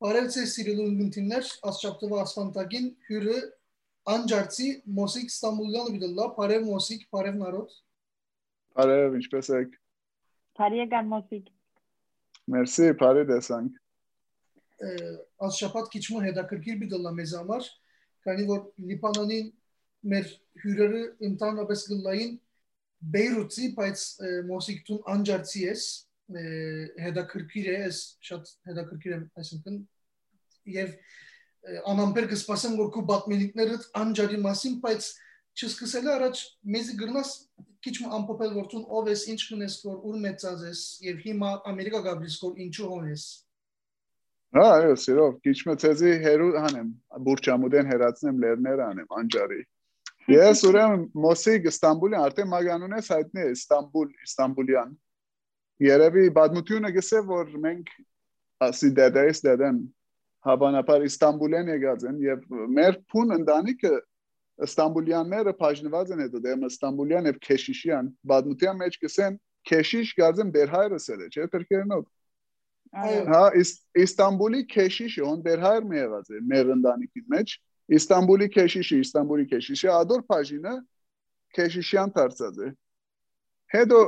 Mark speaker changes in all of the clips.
Speaker 1: Arabi sesiyle uygun timler, Asçaptı ve Aslan Takin, Hürü, Ancartsi, Mosik, İstanbul'dan Bidallah, Parev Mosik,
Speaker 2: Parev Narot. Parev,
Speaker 3: ich besek. Parev
Speaker 2: gan Mosik. Merci, Parev desank. Տեսանք։
Speaker 1: Աստղապատ քիչ մը հետաքրքիր բիդլա մեզ համար, քանի որ Լիբանանին մեր հյուրերը ընդհանրապես գլային Բեյրութի, բայց Մոսիկ տուն անջարցի ես, հետաքրքիր է, շատ հետաքրքիր է, այսինքն եւ անամբեր կսպասեմ որ քո բատմենիկները անջարի մասին, բայց չսկսել առաջ մեզի գրնաս քիչ ամփոփել որ ցուն ով ես, ինչ կնես որ ուր մեծած ես եւ հիմա Ամերիկա գաբրիս որ ինչու հոն ես։
Speaker 2: այո, սիրով, քիչ մեծեզի հերու հանեմ, բուրճամուդեն հերացնեմ լերներ անեմ անջարի։ Ես ուրեմն Մոսիկ Ստամբուլի արդեն մագանունես հայտնի է Ստամբուլ, Ստամբուլյան։ Երևի բադմությունը գսե որ մենք ասի դեդես դեդեն հավանաբար Իստանբուլեն եկած են եւ մեր փուն ընտանիքը Ստամբուլյանները բաժնված են հետո դեմ Ստամբուլյան եւ Քեշիշյան բադմության մեջ կսեն Քեշիշ գազեմ դեր հայրս էլ է չէ թրքերնով հա Իստանբուլի Քեշիշը on դեր հայր մի եղած է մեր ընտանիքի մեջ Իստանբուլի Քեշիշը Իստանբուլի Քեշիշը ադոր բաժինը Քեշիշյան դարձած է հետո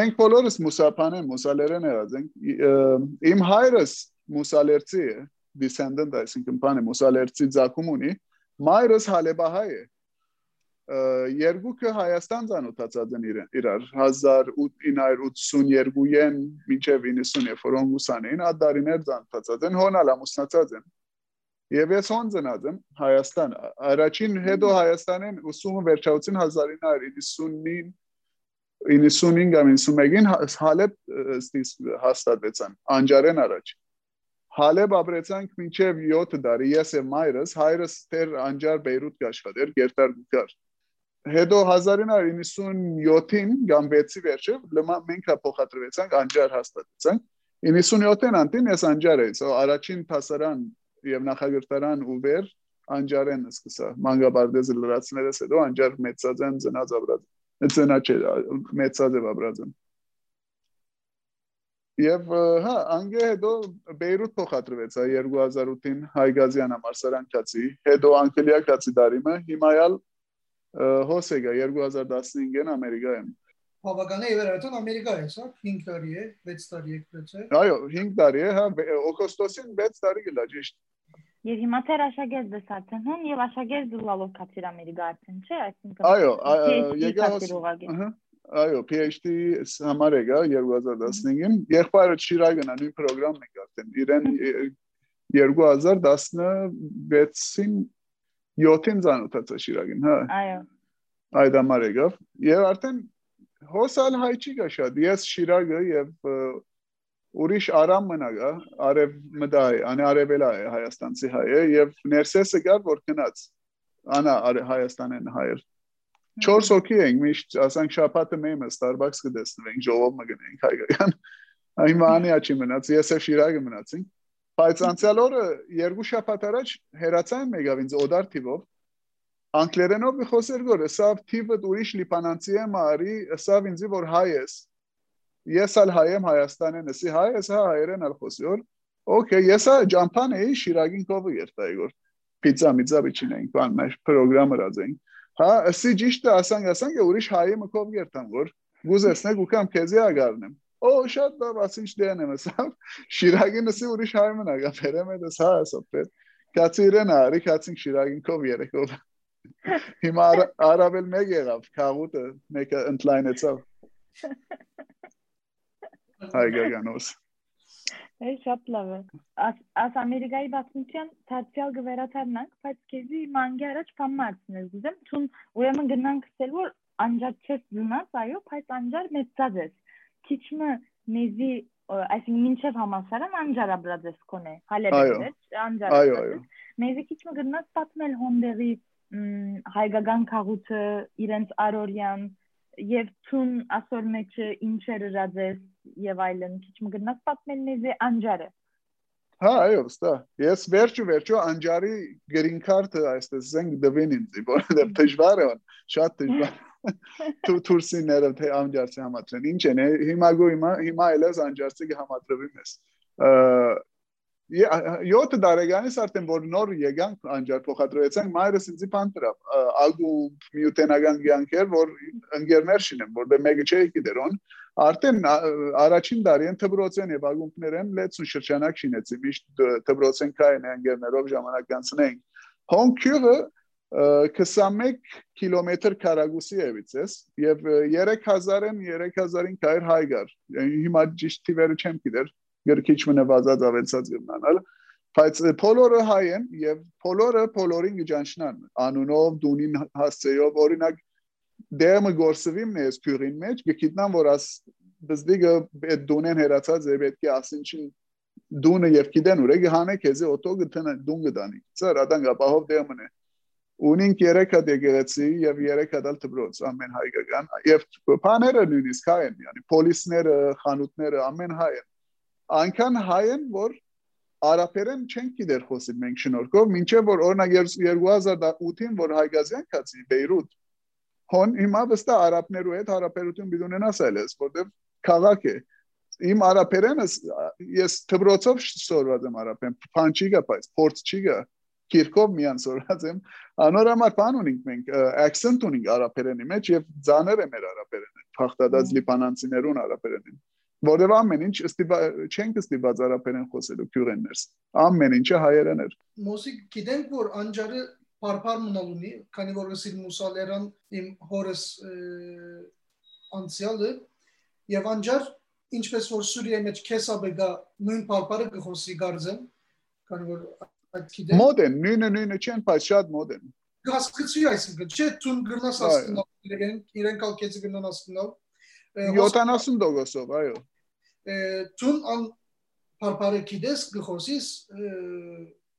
Speaker 2: մենք բոլորս մուսապան են մուսալերեն եղած ենք իմ հայրս մուսալերցի է descendant այսինքն բանը մուսալերցի ցակում ունի մայրս հալեբահայ է երկուքը Հայաստան ցանոթացած են իրար 1982-ին մինչև 90-ը ֆրոնգուսան էին ադարիներ ցանոթացած են հոնալ ամուսնացած են Եվ ես հոն ծնած եմ Հայաստան առաջին հետո Հայաստանին ուսումը վերջացին 1990-ին 95-91-ին Հալեբ հաստատվեցան անջարեն առաջ Հալեբ ապրեցանք մինչև 7 տարի, ես եւ մայրս, հայրս դեր անջար Բեյրութ գաշխատեր, գերտար գար։ Հետո 1997-ին կամ 6-ի վերջը մենք փոխադրվեցանք անջար հաստատեցանք։ 97-ին անտին ես անջար էի, so առաջին հասարան եւ նախագծարան ու վեր անջարեն սկսա։ Մանգաբարդեզը լրացնելս հետո անջար մեծած են ծնած ապրած։ Ծնած է մեծած է ապրած են։ Եվ հա, անգե հետո Բեյրութ փոխադրվեց 2008-ին Հայգազյան համալսարան կացի, հետո Անկելիա կացի դարիմը, հիմայալ հոսեգա 2015-ին Ամերիկա եմ։
Speaker 1: Բավական է վերարտուն Ամերիկա է, հա, 5 տարի է, 6 տարի է կրեցե։
Speaker 2: Այո, 5 տարի է, հա, օգոստոսին 6 տարի գլա ճիշտ։
Speaker 3: Եվ հիմա թեր աշակերտ դասացեն հեն եւ աշակերտ դուլալով կացիր Ամերիկա արդեն, չէ, այսինքն։
Speaker 2: Այո, եկա հա Այո, PhD համար եկա 2015-ին։ Եղբայրը Շիրագն է նույն ծրագրամն եկա արդեն։ Իրեն 2016-ին 7-ին ծանոթացա Շիրագին, հա։
Speaker 3: Այո։
Speaker 2: Այդ համար եկավ։ Եվ արդեն հոսալ հայ չի գա շատ։ Ես Շիրագը եւ ուրիշ արամ մնագա, արև մդայ, անի արևելա է Հայաստանցի հայ է եւ ներսեսը գար որ գնաց։ Անա Հայաստանեն հայր 4 հոգի ենք միշտ ասենք շաբաթը մեմը Starbucks կդեսնվենք ժողով մգնենք հայկական հիմա անի աչի մնաց ես եւ շիրագը մնացինք բայց անցյալ օրը երկու շաբաթ առաջ հերացան մեգավ ինձ օդար թիվով անգլերենով մի խոսեր գոր սավ թիվը ուրիշ լիբանանցի եմ արի սավ ինձ որ հայ ես ես ալ հայ եմ հայաստանեն էսի հայ ես հա հայերեն ալ խոսյոր օքեյ ես ա ջամփան էի շիրագին կովը երթայ գոր պիցա միցա բիչինենք բան մեր ծրագրամը ռազենք Հա, ասի ճիշտ ասանք, ասանք, ուրիշ հայի մկով գերտան, որ գուզեսնեք ու կամ քեզի ագարնեմ օ շատ լավ ասի չդեն եմ ասամ հա՞, շիրագին ասի ուրիշ հայմն ա գაფერեմ դաս հա ասապեր կացի իրեն արի կացին շիրագին կով երեքով հա, հիմա արաբել մեկ եղավ քաղուտը մեկը ընդլայնեցավ հայկականոս
Speaker 3: Էս շատ լավ է։ Աս Ամերիկայի բացմության ցածյալ գվերաթարնանք, բայց քեզի մանգի առաջ փամացն ես գուզեմ, ցուն ուրեմն գնանք ասել որ անջատ չես զնաց, այո, բայց անջար մեծած ես։ Քիչմը մեզի այսինքն մինչև համասարան անջարա բրածես կոնե, հալերել, անջարա։
Speaker 2: Այո, այո։
Speaker 3: Մեզի քիչմը գնաց պատմել հոնդերի հայկական քաղուտը, իրենց արորյան եւ ցուն ասոր մեջը ինչեր ըրածես եւ այլն քիչ մգնաց պատմել մեզ անջարը
Speaker 2: Հա, այո, ստա։ Ես վերջը վերջը անջարի green card-ը այսպես զենք դվին ինձ, որովհետև դժվար է, շատ դժվար։ Դու տուրսիները թե անջարցի համատրեն։ Ինչ են, հիմա գո հիմա էլես անջարցի համատրվի մեզ։ 7 տարեկանից արդեն որ նոր եկանք անջար փոխադրեցանք մայրս ինձ բան դրավ ալբում միութենական կյանքեր որ ընկերներ շինեմ որտեղ մեկը չէի գիտերոն արդեն առաջին տարին թբրոցեն եւ ագումբներեն լեցու շրջանակ շինեցի միշտ թբրոցեն կային ընկերներով ժամանակ անցնենք հոնքյուրը 21 կիլոմետր քառակուսի եւից եւ 3000-ն 3000-ին կայր հայգար հիմա ճիշտ թիվերը չեմ գիտեր գրքիչ մնացած ավելցած գնալ բայց փոլորը հայ են եւ փոլորը փոլորին գճանշնան անունով դունին հասցեով օրինակ դեմը գործվիմ նես քյուրին մեջ գիտնան որ աս բզդիգը այդ դունեն հերացած է պետք է ասինչին դունը եւ գիտեն ուր է գհանե քեզի օտո գտնա դուն գտանի ծեր ադան գապահով դեմն է ունին երեք հատ եկեղեցի եւ երեք հատ դպրոց ամեն հայկական եւ բաները նույնիսկ հայ են yani պոլիսները խանութները ամեն հայ են այնքան հայ են, որ արաբերեն չեն գիտեր խոսել մենք շնորհքով, մինչև որ օրինակ 2008-ին որ Հայգազյան կացի Բեյրութ, հոն հիմա վստահ արաբներու հետ հարաբերություն պիտի ունենաս այլես, որտեվ քաղաք է։ Իմ արաբերենը ես թբրոցով սորված եմ արաբեն, փանչի գա, բայց փորձ չի գա քիրքով միան սորած եմ անորամար բան ունենք մենք accent ունենք արաբերենի մեջ եւ ձաներ է մեր արաբերենը փախտած լիբանանցիներուն արաբերենին որովհետև ամեն ինչ ստիպա չենք ստիպած արաբերեն խոսելու քյուրեններս ամեն ինչը հայերեն էր
Speaker 1: մոսիկ գիտենք որ անջարը բարբար մնալ ունի քանի որ ասիլ մուսալերան իմ հորս անցյալը եւ անջար ինչպես որ Սուրիայի մեջ քեսաբը գա նույն բարբարը կխոսի գարձեմ քանի որ այդ գիտեմ
Speaker 2: մոդեն նույնը նույնը չեն բայց շատ մոդեն
Speaker 1: հասկացի այսինքն չէ ցուն գրնաս աստնալ իրեն իրեն կալկեցի գրնան աստնալ
Speaker 2: 70%-ով, այո
Speaker 1: tun an parparekides gıxosis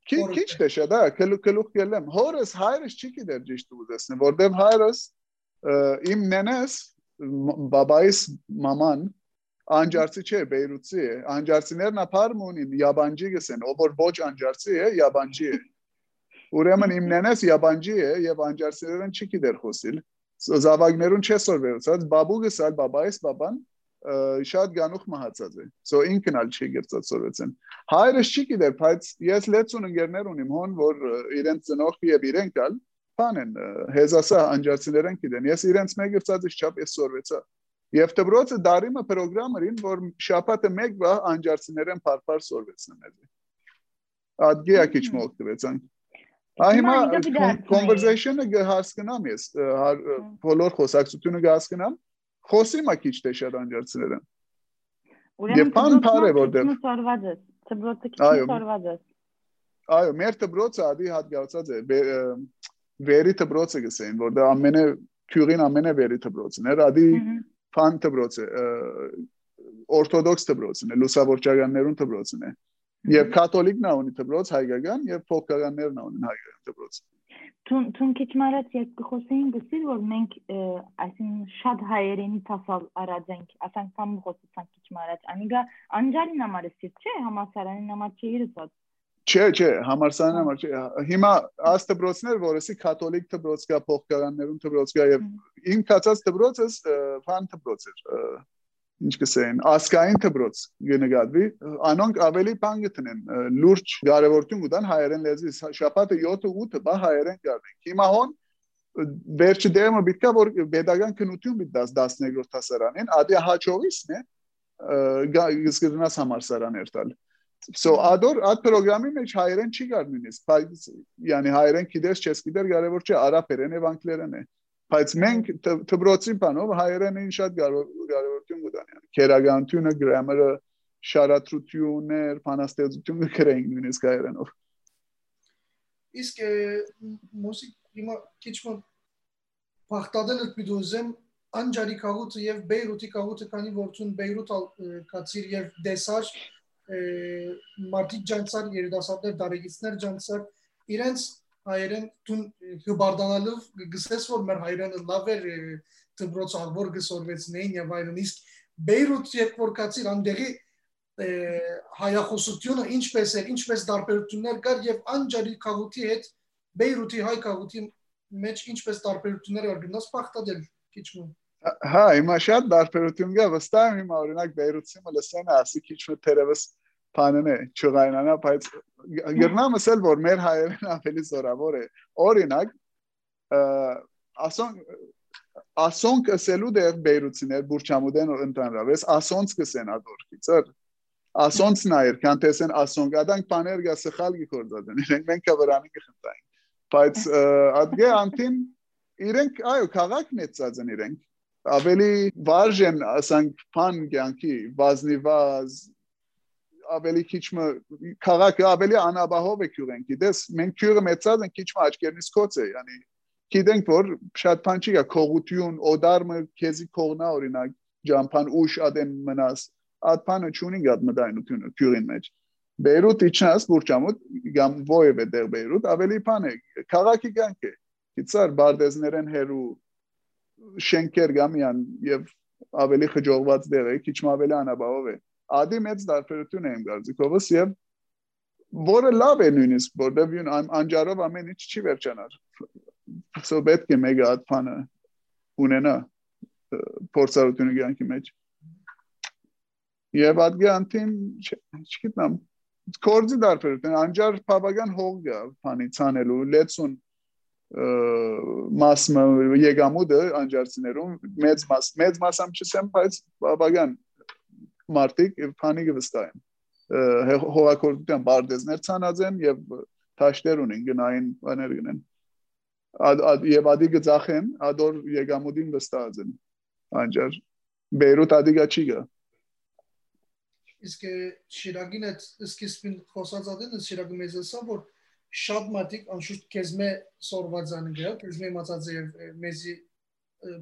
Speaker 2: Քիչ թե շատ, հա, քլուկ քլուկ գելեմ։ Հորս հայրս չի գիտեր ճիշտ ուզեսնի, որտեվ հայրս իմ նենես բաբայիս մաման անջարցի չէ, Բեյրութի է։ Անջարցիներն ապարմ ունին, յաբանջի գսեն, ով որ ոչ անջարցի է, յաբանջի է։ Ուրեմն իմ նենես յաբանջի է եւ անջարցիներն չի գիտեր խոսիլ։ Զավակներուն չեսոր վերցած, բաբուգս ալ բաբայիս բաբան շատ գանուխ մահացած է so ինքն ալ չի գերծացորեցեն հայրս չի գիտեր բայց ես լեցուն ընկերներ ունիմ հոն որ իրենց ծնող եւ իրենք ալ բան են հեզասա անջարցիներեն գիտեն ես իրենց մեկ գերծածից չափ ես սորվեցա եւ դբրոցը դարիմը ծրագրամերին որ շապատը մեկ բա անջարցիներեն բարբար սորվեցնեն մեզ ադգիա քիչ մոկտվեցան Հիմա conversation-ը գահսկնամ ես բոլոր խոսակցությունը գահսկնամ խոսի մա քիչ թե շատ անջարցները
Speaker 3: Ուրեմն բան բարե որտեղ ծբրոցը քիչ ծորված է
Speaker 2: Այո, մեր դբրոցը ադի հատկացած է վերի դբրոցը գսեն, որտեղ ամենը քյուրին ամենը վերի դբրոցն է, ադի ֆան դբրոցը օրթոդոքս դբրոցն է, լուսավորչականներուն դբրոցն է։ Եվ կաթոլիկն ունի դբրոց հայկական եւ փոքրաններն ունեն հայկական դբրոց։
Speaker 3: Թուն թուն քիչ մարած երբ կխոսեին գսիր որ մենք այսինքն շատ հայերենի տասալ արածենք ասենք կամ խոսեցանք քիչ մարած անիգա անջալին համար էսի չէ համասարանին համար չի իրսած
Speaker 2: Չէ, չէ, համարսարան համար չէ։ Հիմա աստբրոցներ, որսի կաթոլիկ դբրոց կա, փոխկարաններուն դբրոց կա եւ իմ կացած դբրոցս ֆան դբրոց էր ինչ կսեն, ասկային դբրոց գնկադվի, անոնք ավելի բան գտնեն, լուրջ կարևորություն կտան հայերեն լեզվի, շաբաթը 7-8-ը բա հայերեն գարնեն։ Հիմա հոն վերջի դեմը բիտկա որ pedagogan քնություն բիտ 12-րդ հասարանին, ադի հաճողիսն է գսկրնաս համարսարաներ տալ։ So ադոր այդ ծրագրամի մեջ հայերեն չի գար նույնիսկ, բայց yani հայերեն գիտես, չես գիտեր, կարևոր չէ, արաբերեն եւ անգլերեն է։ Բայց մենք դբրոցի բանով հայերենին շատ կարևորություն կտանի։ Քերագանությունը, գրամերը, շարատրություններ, փանաստեղծություն կրենք նույնիսկ հայերենով։
Speaker 1: Իսկ մուսիկ հիմա քիչ մը բախտադել եք դուզեմ անջարի քաղուտը եւ Բեյրութի քաղուտը քանի որցուն Բեյրութ կացիր եւ դեսար մարտիկ ջանցար երիտասարդներ դարեգիցներ ջանցար իրենց հայերեն տուն հբարդանալով գսես որ մեր հայրենը լավ էր դբրոց աղբոր գսորվեցնեին եւ այլն իսկ Բեյրութ երբ որ կացիր անդեղի հայախոսությունը ինչպես էր, ինչպես տարբերություններ կար եւ անջարի քաղուտի հետ Բեյրութի հայ քաղուտի մեջ ինչպես տարբերություններ կար գնաց բախտadel քիչ մը
Speaker 2: Հա, հիմա շատ տարբերություն կա, վստահ եմ հիմա օրինակ Բեյրութի մլսեն ասի քիչ մը թերևս բանն է ճղայնանա, բայց գրնամ ասել որ մեր հայերեն ավելի զորավոր է։ Օրինակ ասոն ասոնք ասելու դեր Բեյրութիներ Բուրչամուդեն ընդանրավես ասոնց կսեն ադորքիցեր ասոնց նայր քան տեսեն ասոնք adank բաներ գա սխալ գործածեն իրենք մենք վրանի կխնդային բայց ադգե անտին իրենք այո քաղաք մեծած են իրենք ավելի վարժեն ասանք բան կյանքի վազնիվազ ավելի քիչ մը քաղաքը ավելի անաբահով է քյուրեն գիտես մենք քյուրը մեծած են քիչ մը աչքերնից կոց է yani գիտենք որ շատ բան չի գա քողություն օդարմը քեզի քողնա օրինակ ջամփան ուշ ադեն մնաս ադփանը ճունի գատ մտայնությունը քյուրին մեջ Բեյրութ իջնաս բուրճամուտ գամ ոյև է դեր Բեյրութ ավելի բան է քաղաքի կյանք է գիտար բարդեզներեն հերու շենքեր գամյան եւ ավելի խջողված դեր է քիչ ավելի անաբավով է ադի մեծ դարբերություն է իմ կարծիքովս եւ որը լավ է նույնիսկ որտեվ յուն անջարով ամեն ինչ չի վերջանար so պետք է մեգա ադփանը ունենա փորձառությունը կյանքի մեջ եւ ադգի անտին չգիտեմ կորձի դարբերություն անջար բավական հող գա բանի ցանելու լեցուն մասը եկամուտը անջարցիներում մեծ մաս մեծ մասամ չսեմ բայց բավական մարտիկ եւ փանի կվստահեմ հողակորտության բարդեզներ ցանած են եւ թաշտեր ունեն գնային բաներ գնեն եւ ադի գծախեն ադոր եկամուտին վստահած են անջար Բեյրութ ադիգա չի գա
Speaker 1: իսկ շիրագին այդ սկիզբին խոսած ադեն շիրագը մեզ ասա որ շատ մատիկ անշուշտ քեզմե սորված ան գա քեզմե մածած եւ մեզի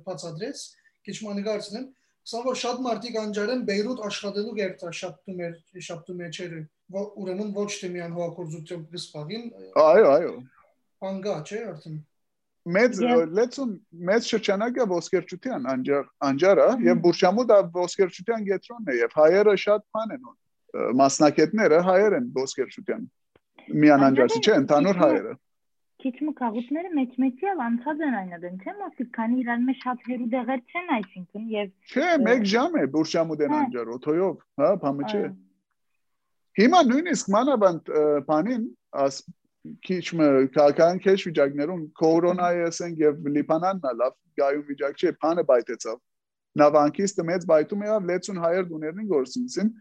Speaker 1: բացադրեց քիչ մանիգարցնեմ Սա որ շատ մարդիկ անջարեն Բեյրութ աշխատելու գերտա շաբթում էր շաբթում էջերը ուրեմն ոչ թե միան հողակորձություն գսպագին
Speaker 2: այո այո
Speaker 1: բանգա չէ արդեն
Speaker 2: մեծ լեցուն մեծ շրջանակը ոսկերչության անջար անջարը եւ բուրշամուտը ոսկերչության գետրոնն է եւ հայերը շատ բան են մասնակետները հայեր են ոսկերչության միան անջարցի չէ ընդհանուր հայերը
Speaker 3: քիչ մը քաղուտները մեջ-մեջիալ անցած են այն դեն չէ՞ մոսիկ քանի իրար մեջ շատ հերու դեղեր չեն այսինքն եւ
Speaker 2: Չէ, 1 ժամ է բուրշամուդեն անջար օթոյով, հա, բամը չէ։ Հիմա նույնիսկ մանավանդ բանին աս քիչ մը քաղաքական քեշ վիճակներում կորոնայի ասենք եւ լիբանանն լավ գայում վիճակ չէ, բանը բայտեցավ։ Նավանկիստը մեծ բայտում եղավ լեցուն հայեր դուներին գործունցին։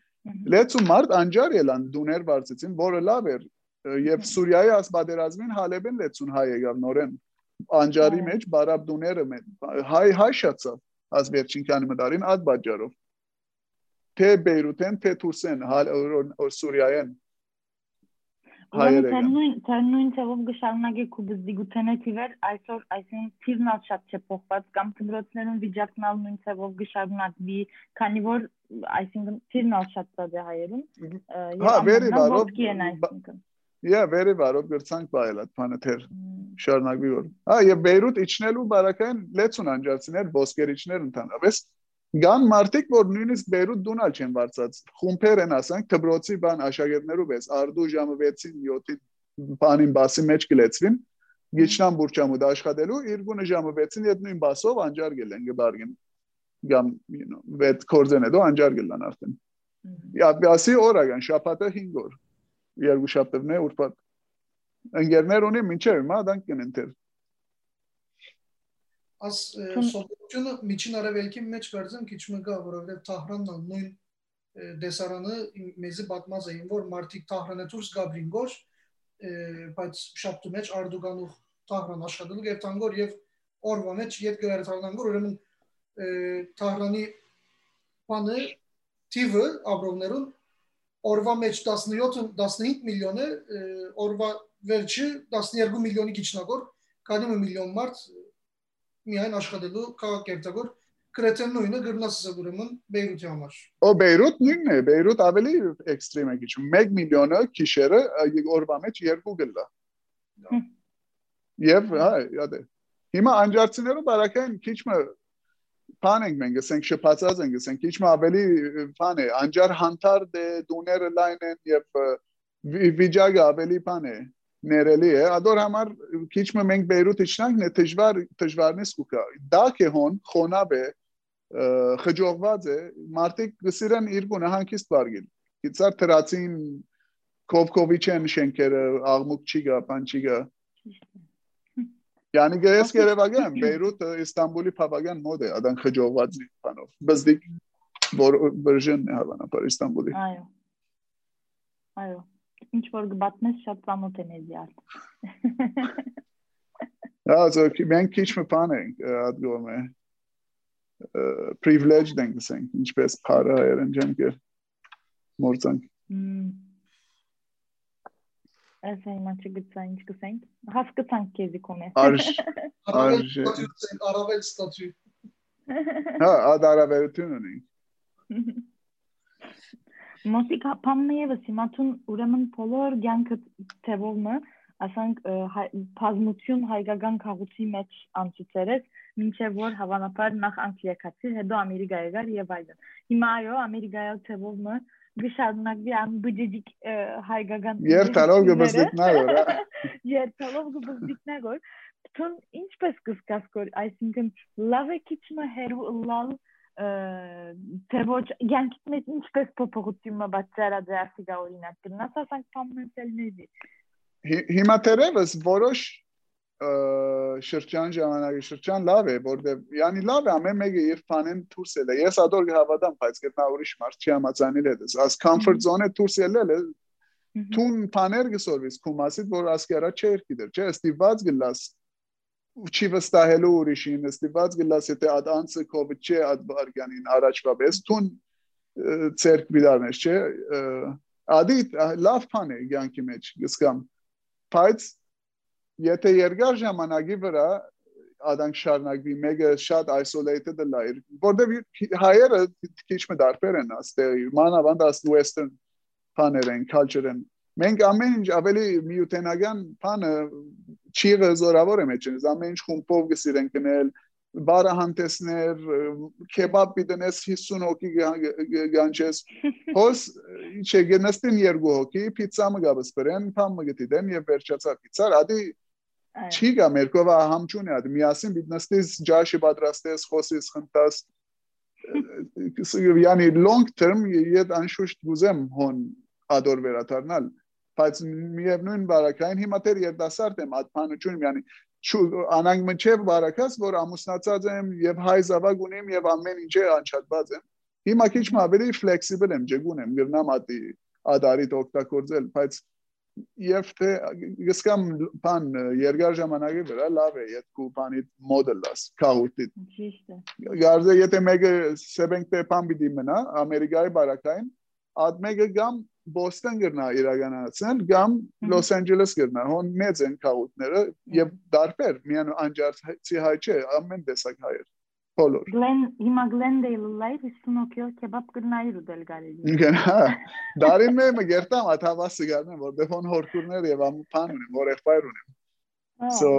Speaker 2: Լեցուն մարդ անջար ելան դուներ վարձեցին, որը լավ էր եւ Սուրիայի ասպատերազմին Հալեբեն լեցուն հայ եկավ նորեն անջարի մեջ բարաբդուները հայ հայ շացավ աս վերջին քանի մտարին այդ բաժարով թե Բեյրութեն թե Թուրսեն որ Սուրիայեն
Speaker 3: հայերը նույն նույն ծավով գշարունակե կուբզդիգութենը թիվեր այսօր այսին թիվն ալ շատ չէ փոխված կամ դպրոցներում վիճակն ալ նույն ծավով գշարունակվի քանի որ այսինքն թիվն ալ շատ ծած է հայերում
Speaker 2: հա վերի բարով Yeah, very բարով գրցանք բայել այդ բանը թեր շարունակվի որ։ Հա, եւ Բեյրութ իջնելու բարակային լեցուն անջարցիներ, ոսկերիչներ ընդհանրապես Գան մարտիկ որ նույնիսկ Բեյրութ դունալ չեն վարձած։ Խումբեր են ասանք դբրոցի բան աշակերտներու վես արդու ժամը 6-ին 7-ին բանին բասի մեջ գլեցվին։ Գիչնան բուրճամուդ աշխատելու իր գունը ժամը 6-ին այդ նույն բասով անջար գելեն գբարգին։ Գամ, you know, վետ կորձեն դու անջար գելան արդեն։ Իա, բասի օրական շաբաթը 5 օր երկու շաբթիվն է ուրբաթ ընկերներ ունի մինչև հիմա դանք կնենթեր
Speaker 1: աս սովետությունը միջին արևելքի մեջ վերցեմ քիչ մգա որովհետև Թահրանն նույն դեսարանը մեզի պատմած էին որ մարտիկ Թահրանը դուրս գաբրին գոր բայց շաբթու մեջ արդուգանուխ Թահրան աշխատելու եւ տանգոր եւ օրվա մեջ ետ գրարթարնան գոր ուրեմն Թահրանի բանը տիվը աբրովներուն օրվա մեջ 17 15 միլիոն է, օրվա վերջը 12 միլիոնի գիչնագոր, քանի միլիոն մարդ միայն աշխատելու քաղաքերտագոր կրեթե նույնը գրնասը ուրեմն Բեյրութի համար։
Speaker 2: Օ Բեյրութ նույնն է, Բեյրութ ավելի էքստրեմ է քիչ։ 1 միլիոնը քիշերը օրվա մեջ 2 գլա։ Եվ հա, յադե։ Հիմա անջարցիները բարակային քիչ մը բան ենք մենք ասենք շփացած ենք ասենք քիչ ավելի բան է անջար հանտար դե դուները լայն են եւ վիճակը ավելի բան է ներելի է ադոր համար քիչ մենք Բեյրութ իջնանք նե դժվար դժվարնես կուկա դա կե հոն խոնավ է խջողված է մարտիկ գսիրան իր գունը հանկիստ բարգել գիծար թրացին կովկովիչեն շենքերը աղմուկ չի գա բան չի գա Yani երևական Բեյրութը Իստանբուլի փավագան մոդ է ադան խջողված բանով բզդիկ որ վերժեն է հավանաբար Իստանբուլի
Speaker 3: Այո Այո ինչ որ գբատնես շատ ծանոթ է մեզյալ։
Speaker 2: Also մենք քիչ մի բան ենք ադգոմ է privileged ենք ասենք ինչպես ջան կեր մորցանք
Speaker 3: Ասա չգծա ինչ կսենք հասկացանք քեզի կոմե
Speaker 2: արժ արժ
Speaker 1: արավել ստատուի
Speaker 2: հա ադարավերություն ունենք
Speaker 3: Մոսիկ փամը եւս հիմա ցուն ուրեմն բոլոր ցանկը թեվովը ասանք բազմություն հայկական քաղուքի մեջ անցուցերես մինչև որ հավանաբար նախ անգլիակացի հետո ամերիկա եկար եւ այլն հիմա այո ամերիկայով թեվովը գշարունակվի անբջջիկ հայկական
Speaker 2: երթալով գբզդիկնագոր
Speaker 3: երթալով գբզդիկնագոր ցուն ինչպես կսկաս կոր այսինքն լավ է քիչմը հերու լալ թե ոչ յանքիդ մեջ ինչպես փոփոխությունը բացառած է ասիգա օրինակ գնաս ասանք փամենցելների
Speaker 2: հիմա դերևս որոշ շրջան ժամանակի շրջան լավ է որտեվ յանի լավ է ամեն մեկը իր բանեն դուրս ելը ես ադոր հավատամ բայց գտնա ուրիշ մարդ չի համացանիլ է դες comfort zone-ը դուրս ելել է տուն բաներ գսորվից կոմասիտ որ ասկերա չէր գիտեր չէ ստիված գլաս չի վստահելու ուրիշին, ստիված գլաս եթե այդ անցը կոպիտ չէ այդ բարգանին առաջվա պես տուն ցերկ բիդարնես չէ ադի լավ բան է յանքի մեջ գսկամ բայց եթե երկար ժամանակի վրա adank շարնակվի մեկը շատ isolated է լայր որտեվ հայերը քիչ մը դարբեր են աստեղի մանավանդ աս western բաներ են culture են մենք ամեն ինչ ավելի միութենական բանը չիղը զորավոր է մեջ ամեն ինչ խումբով գսիրեն գնել բարը հանդեսներ քեբաբ բիտնես 50 հոգի գանչես հոս չէ գնստին երկու հոգի պիցա մը գաբսպրեն փամ մը գտիդեն եւ վերջացա պիցա ադի չի գա մերկովա համչուն է ադի միասին բիտնստես ջաշի պատրաստես խոսես խնդաս yani long term yet անշուշտ գուզեմ հոն ադոր վերաթարնալ բայց միևնույն բարակային հիմա դեռ երդասարդ եմ ադփանություն yani անանգ մնչև բարակած որ ամուսնացած եմ եւ հայ զավակ ունեմ եւ ամեն ինչը անչափված եմ հիմա քիչ ավելի ֆլեքսիբլ եմ ջգուն եմ գրնամ ադի ադարիտ օգտագործել բայց եւ թե գսկամ բան երկար ժամանակի վրա լավ է եթե բանի մոդելս քահուտի ճիշտ է գարզե եթե մեկը սեբենք թե բան պիտի մնա ամերիկայի բարակային ад մեկը գամ Բոստոն գրնա իրականացնել կամ Լոս Անջելես գրնա հոն մեծ են քաղաքները եւ դարբեր միան անջարցի հայ չէ ամեն տեսակ հայեր բոլոր
Speaker 3: Գլեն հիմա Գլենդեյլ լայվ իստունոքյո կեբաբ գրնայի ռուդել գարելի
Speaker 2: Գնա դարին մե մը գերտամ աթավասը գարնեմ որտեղ հոն հորքուրներ եւ ամփան ունեմ որ եղբայր ունեմ So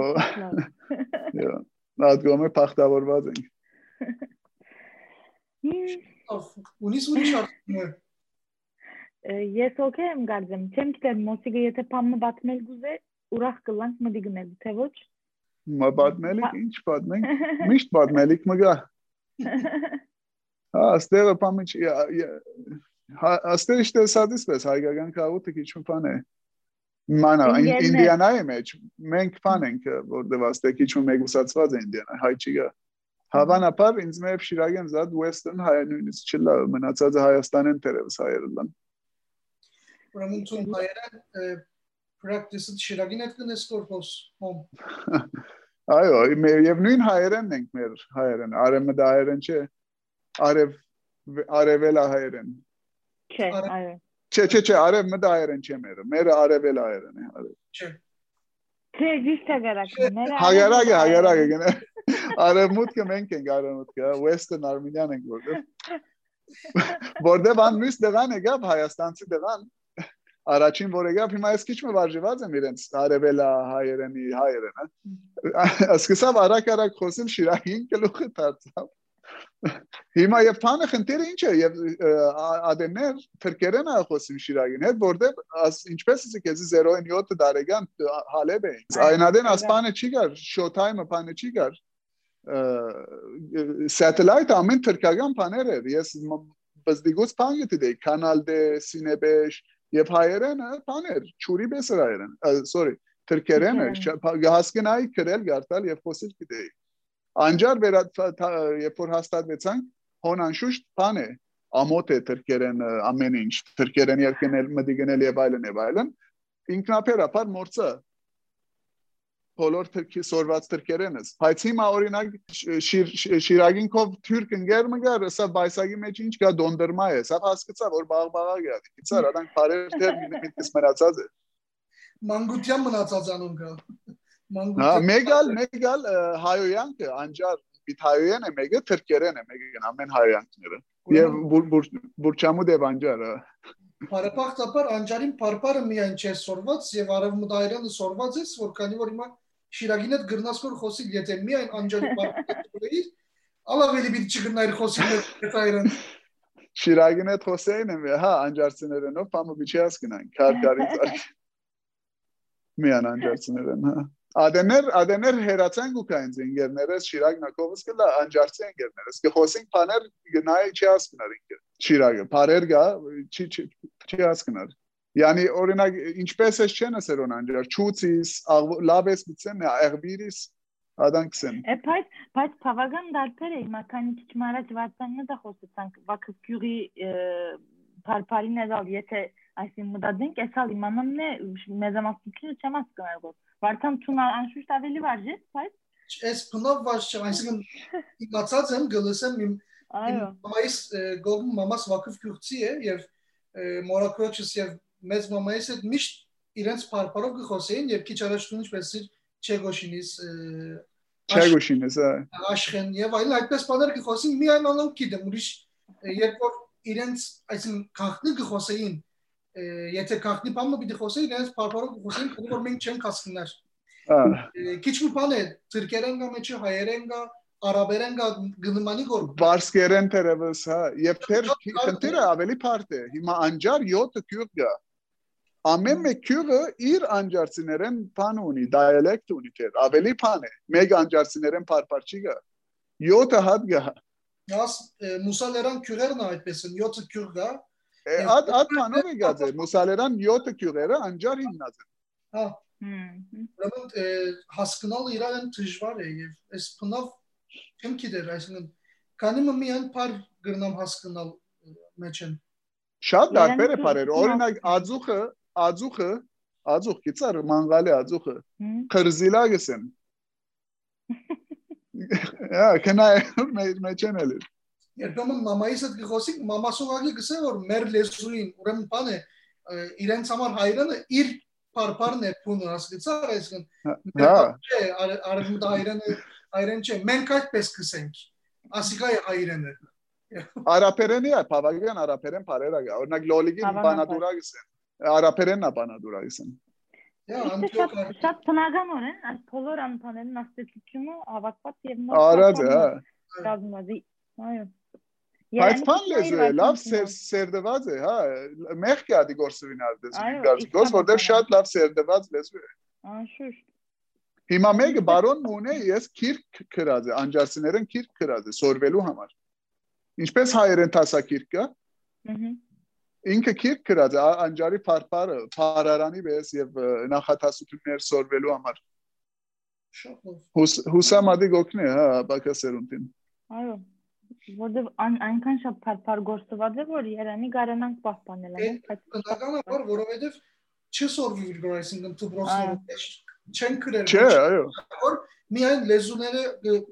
Speaker 2: yeah նայդ գոմե փախտավորված ենք
Speaker 1: Ունիս ուրիշ արդյունք
Speaker 3: ես օքեյ եմ գարձեմ չեմ գիտեմ մոսիգը եթե փամը բացնել գուզե ուրախ կլանք մդի գնել թե ոչ
Speaker 2: մա բացնելիք ինչ բացնենք միշտ բացնելիք մգա հա ստերը փամը հա աստեր իշտե սադիսպես հայկական քաղաքը քիչ բան է մանա ինդիանայի մեջ մենք բան ենք որտեղ աստե քիչ մեգուսացված է ինդիանա հայ չիգա Հավանաբար ինձ մեր շիրագեն զատ Western հայ նույնիսկ չլա մնացածը Հայաստանեն դերևս հայերը լան
Speaker 1: Ուրեմն ցուն հայերեն practice-ը շիրագին հետ կնես կորփոս հոմ
Speaker 2: Այո, եւ նույն հայերենն ենք մեր հայերեն, արեմը դա հայերեն չէ։ Արև արևելա հայերեն։
Speaker 3: Չէ, այո։
Speaker 2: Չէ, չէ, չէ, արևը դա հայերեն չէ մերը։ Մերը արևելա հայերեն է, արև։
Speaker 1: Չէ։
Speaker 3: Չէ, ճիշտ է գարակը։ Մերը
Speaker 2: Հագարակը, հագարակը գնա։ Արևմուտքը մենք ենք արևմուտքը, Western Armenian ենք որտեղ։ Որտեղ ան մյուս դղան է գավ Հայաստանցի դղան առաջին որ եկավ հիմա ես քիչ մը վարժված եմ իրենց արևելա հայերենի հայերենը սկսավ արագ-արագ խոսել շիրակին գլուխը դարձավ Հիմա եւ փանը խնդիրը ինչ է եւ ադեներ թրկերեն ա խոսում շիրագին հետ որտեւ ինչպես ասի քեզ 0.7 տարեկան հալեբ է այնադեն ասպանը չի գար շոթայմը փանը չի գար սատելայթ ամեն թրկական բաներ էր ես բզդիգուց բան գտեի կանալ դե սինեբեշ եւ հայերենը բաներ ճուրի բեսրայերեն sorry թրկերենը հասկնայի գրել գարտալ եւ խոսել գտեի անջար վերա երբ որ հաստատվեցանք հոն անշուշտ բան է ամոթ է թրկերեն ամեն ինչ թրկերեն երկնել մդիգնել եւ այլն եւ այլն ինքնաբերաբար մորցը բոլոր թրքի սորված թրկերենս բայց հիմա օրինակ շիրագինքով թուրք ընկեր մգար սա բայսագի մեջ ինչ կա դոնդերմա է սա հասկացա որ բաղբաղա գա դիցար արանք բարեր տերմինը միտքս մնացած է
Speaker 1: մանգուտյան մնացած անուն կա
Speaker 2: Հա, մեգալ մեգալ հայոյանքը անջար Պիթայոյան է մեկը, թրկերեն է մեկը, ամեն հայրանքները։ Եվ բուրչամու դեվանջարը։
Speaker 1: Բարեբախտաբար անջարին բարբարը միայն չէ սորված եւ արևմտայրանը սորված է, որ քանի որ հիմա Շիրագին հետ գրնաս որ խոսի, եթե միայն անջարի բարբարը իր, ալավելի պիտի չգնայր խոսի հետ այրան։
Speaker 2: Շիրագին հետ խոսեին եմ, հա, անջարցիներենով, պամը բիչի հասկնան, քարկարից արք։ Միան անջարցիներեն, հա։ Ադեներ ադեներ հերացանք ու կային ինգերներս Շիրակ Նակովս կլա անջարցի ինգերներս կխոսենք բաներ գնայ չի ասկնար ինգեր Շիրակը բարեր գա չի չի ասկնար Yani օրինակ ինչպես է չեն ասերոն անջար չուցիս լավես մցեն աղբիրիս ադանքսեն
Speaker 3: Է բայց բայց բավական դարբեր է հիմա քանի քիչ մարած վարդաննը դա խոսեցանք վակկյուրի բարբարին էլալ եթե այսին մտածենք էսալ իմանանն է մեզամասնությունը չեմ հասկանում որ Վարդան ցուն անշուշտ ավելի վարժ է, բայց
Speaker 1: ես փնով վարժ չեմ, այսինքն իմացած եմ գլսեմ իմ այո մամայիս գողմ մամաս վակուվ քյուղցի է եւ մորակրոջս եւ մեծ մամայիս հետ միշտ իրենց բարբարով գխոսեին եւ քիչ առաջ դու ինչպես իր չեգոշինիս
Speaker 2: չեգոշինիս
Speaker 1: աշխեն եւ այլն այդպես բաներ գխոսին միայն անոնք գիտեմ ուրիշ երբ որ իրենց այսին քաղաքնի գխոսեին եթե քաղաքնի բանը պիտի խոսեի, իրենց բարբարով խոսեին, քանի որ մենք չենք հասկնար։ Քիչ մի բան է, թուրքերեն գա մեջը հայերեն գա, արաբերեն գա գնմանի գոր։
Speaker 2: Բարսկերեն թերևս, հա, եւ թեր քնտերը ավելի բարդ է։ Հիմա անջար 7 քյուղ գա։ Ամեն մեկ քյուղը իր անջարցիներեն բան ունի, դիալեկտ ունի թեր, ավելի բան է։ Մեկ անջարցիներեն բարբար չի գա։ 7 հատ գա։
Speaker 1: Նաս մուսալերան քյուղերն այդպես են, 7 քյուղ գա,
Speaker 2: Այդ այդ բանով է գացել Մուսալերան 7 քյուղերը անջար հիմնած են։
Speaker 1: Հա։ Ուրեմն հասկանալ իրեն դժվար է եւ այս բնավ չեմ գիտեր, այսինքն քանի միայն բար գրնամ հասկանալ մեջ են։
Speaker 2: Շատ դարբեր է բարեր։ Օրինակ ածուխը, ածուխը, ածուխ գիծար մանգալի ածուխը։ Քրզիլա գսեն։ Ա, կնայ մեջ են էլի
Speaker 1: երբեմն մամայիս հետ գխոսիկ մամասուղակի գսե որ մեր լեզուին ուրեմն բան է իրենց համար հայրենը իր բարբարն է փունը հասկացար այսինքն հա չէ արևմուտք հայրենը հայրեն չէ մենք այդպես գսենք ասիկա է հայրենը
Speaker 2: արաբերենի է բավական արաբերեն բարերա գա օրինակ լոլիգին բանադուրա գսեն արաբերենն է բանադուրա գսեն
Speaker 3: Շատ բնականորեն այս բոլոր անփաներն աստեցությունը հավաքված եւ նոր
Speaker 2: Արած է,
Speaker 3: հա։ Այո։
Speaker 2: Բայց բան լեզու է, լավ սերդված է, հա, մեղք է ադի գործվին արդես, գարցկոս, որտեղ շատ լավ սերդված լեզու է։
Speaker 3: Անշուշտ։
Speaker 2: Հիմա մեկը բարոն մունե, ես քիրք քրած է, անջարցիներեն քիրք քրած է, սորվելու համար։ Ինչպես հայերեն տասակիրք կա։ Ինքը քիրք քրած է, անջարի փարփարը, փարարանի վես եւ նախատասություններ սորվելու համար։
Speaker 1: լավ։
Speaker 2: Հուսամադի գոքնի, հա, բակասերունտին։
Speaker 3: Այո ան, այնքան շատ փարփար գործված է որ Երանի գարանանք պահպանել
Speaker 1: են բայց բնականաբար որովհետև չսորվի որ այսինքն դուբրոսները չեն գրել
Speaker 2: չէ այո
Speaker 1: որ միայն լեզուները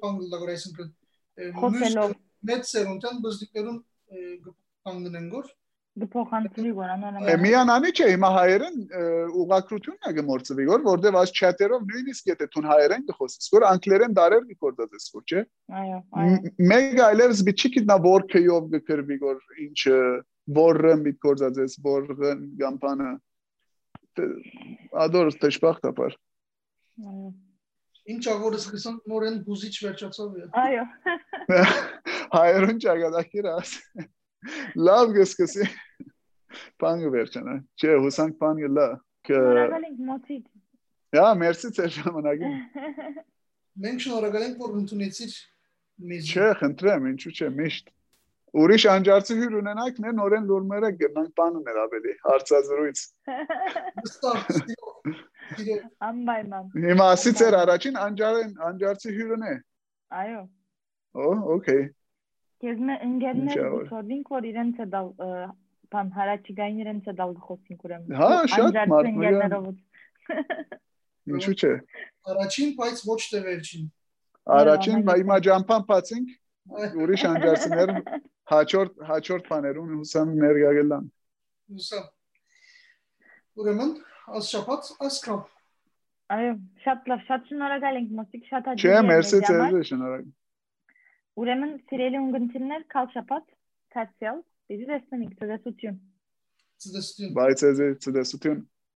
Speaker 1: բանգլադեշ այսինքն մեծ սերունդան բզդիկներուն կանգնեն գոր
Speaker 3: դփոխանցվի որ անոնը
Speaker 2: միանանի չէ հիմա հայերեն ուղակրությունն է գմորցվի որ որտեվ այս չաթերով նույնիսկ եթե տուն հայերեն գխոսես որ անգլերեն դարեր գկորդած որ չէ
Speaker 3: այո այո
Speaker 2: մեգա այլևս բիչիկիտ նա որքեյով գկրվի որ ինչ որը միտկործած որ գամպանը ադոր տեշպախտապար
Speaker 1: այո Ինչ ագորը սկսան նորեն բուզիչ վերջացավ
Speaker 3: Այո։
Speaker 2: հայերուն ճակատագիր աս լավ գսկսի բանը վերջանա չէ հուսանք բանը լա
Speaker 3: Շնորհակալ ենք մոծիդ։
Speaker 2: Հա, մերսի ձեր ժամանակին։
Speaker 1: Մենք շնորհակալ ենք, որ ընդունեցիր մեզ։
Speaker 2: Չէ, խնդրեմ, ինչու՞ չէ, միշտ։ Ուրիշ անջարցի հյուր ունենայք, ներ նորեն լուրմերը գնանք բաներ ավելի հարցազրույց։
Speaker 3: Անպայման։
Speaker 2: Հիմա ասի ձեր առաջին անջարեն անջարցի հյուրն է։
Speaker 3: Այո։
Speaker 2: Օ, օքեյ։
Speaker 3: Ես մե ընկերներ
Speaker 2: ա որ։
Speaker 3: իրենց է դալ ը, բան հարաճիգային իրենց է դալ խոսինք ուրեմն։
Speaker 2: Հա, շատ մարդ, Ինչու՞ չէ։
Speaker 1: Առաջին, բայց ոչ թե վերջին։
Speaker 2: Առաջին
Speaker 3: Հա,
Speaker 2: հիմա ջամփան բացինք, ուրիշ անջարցիներ հաջորդ հաջորդ բաներուն հուսամ ներկա գլան։
Speaker 1: Ուսա։ Ուրեմն, աս շապատ, աս կամ։
Speaker 3: Այո, շատ լավ, շատ շնորհակալ ենք մոստիկ շատ հաջող։
Speaker 2: Չէ, մերսի
Speaker 3: մեզ
Speaker 2: Uremen Verelungentiner
Speaker 3: Kalçapat Katzel. Bizi deslenik. Zu der Sutyon. Zu der
Speaker 1: Sutyon.
Speaker 2: Weiter zu der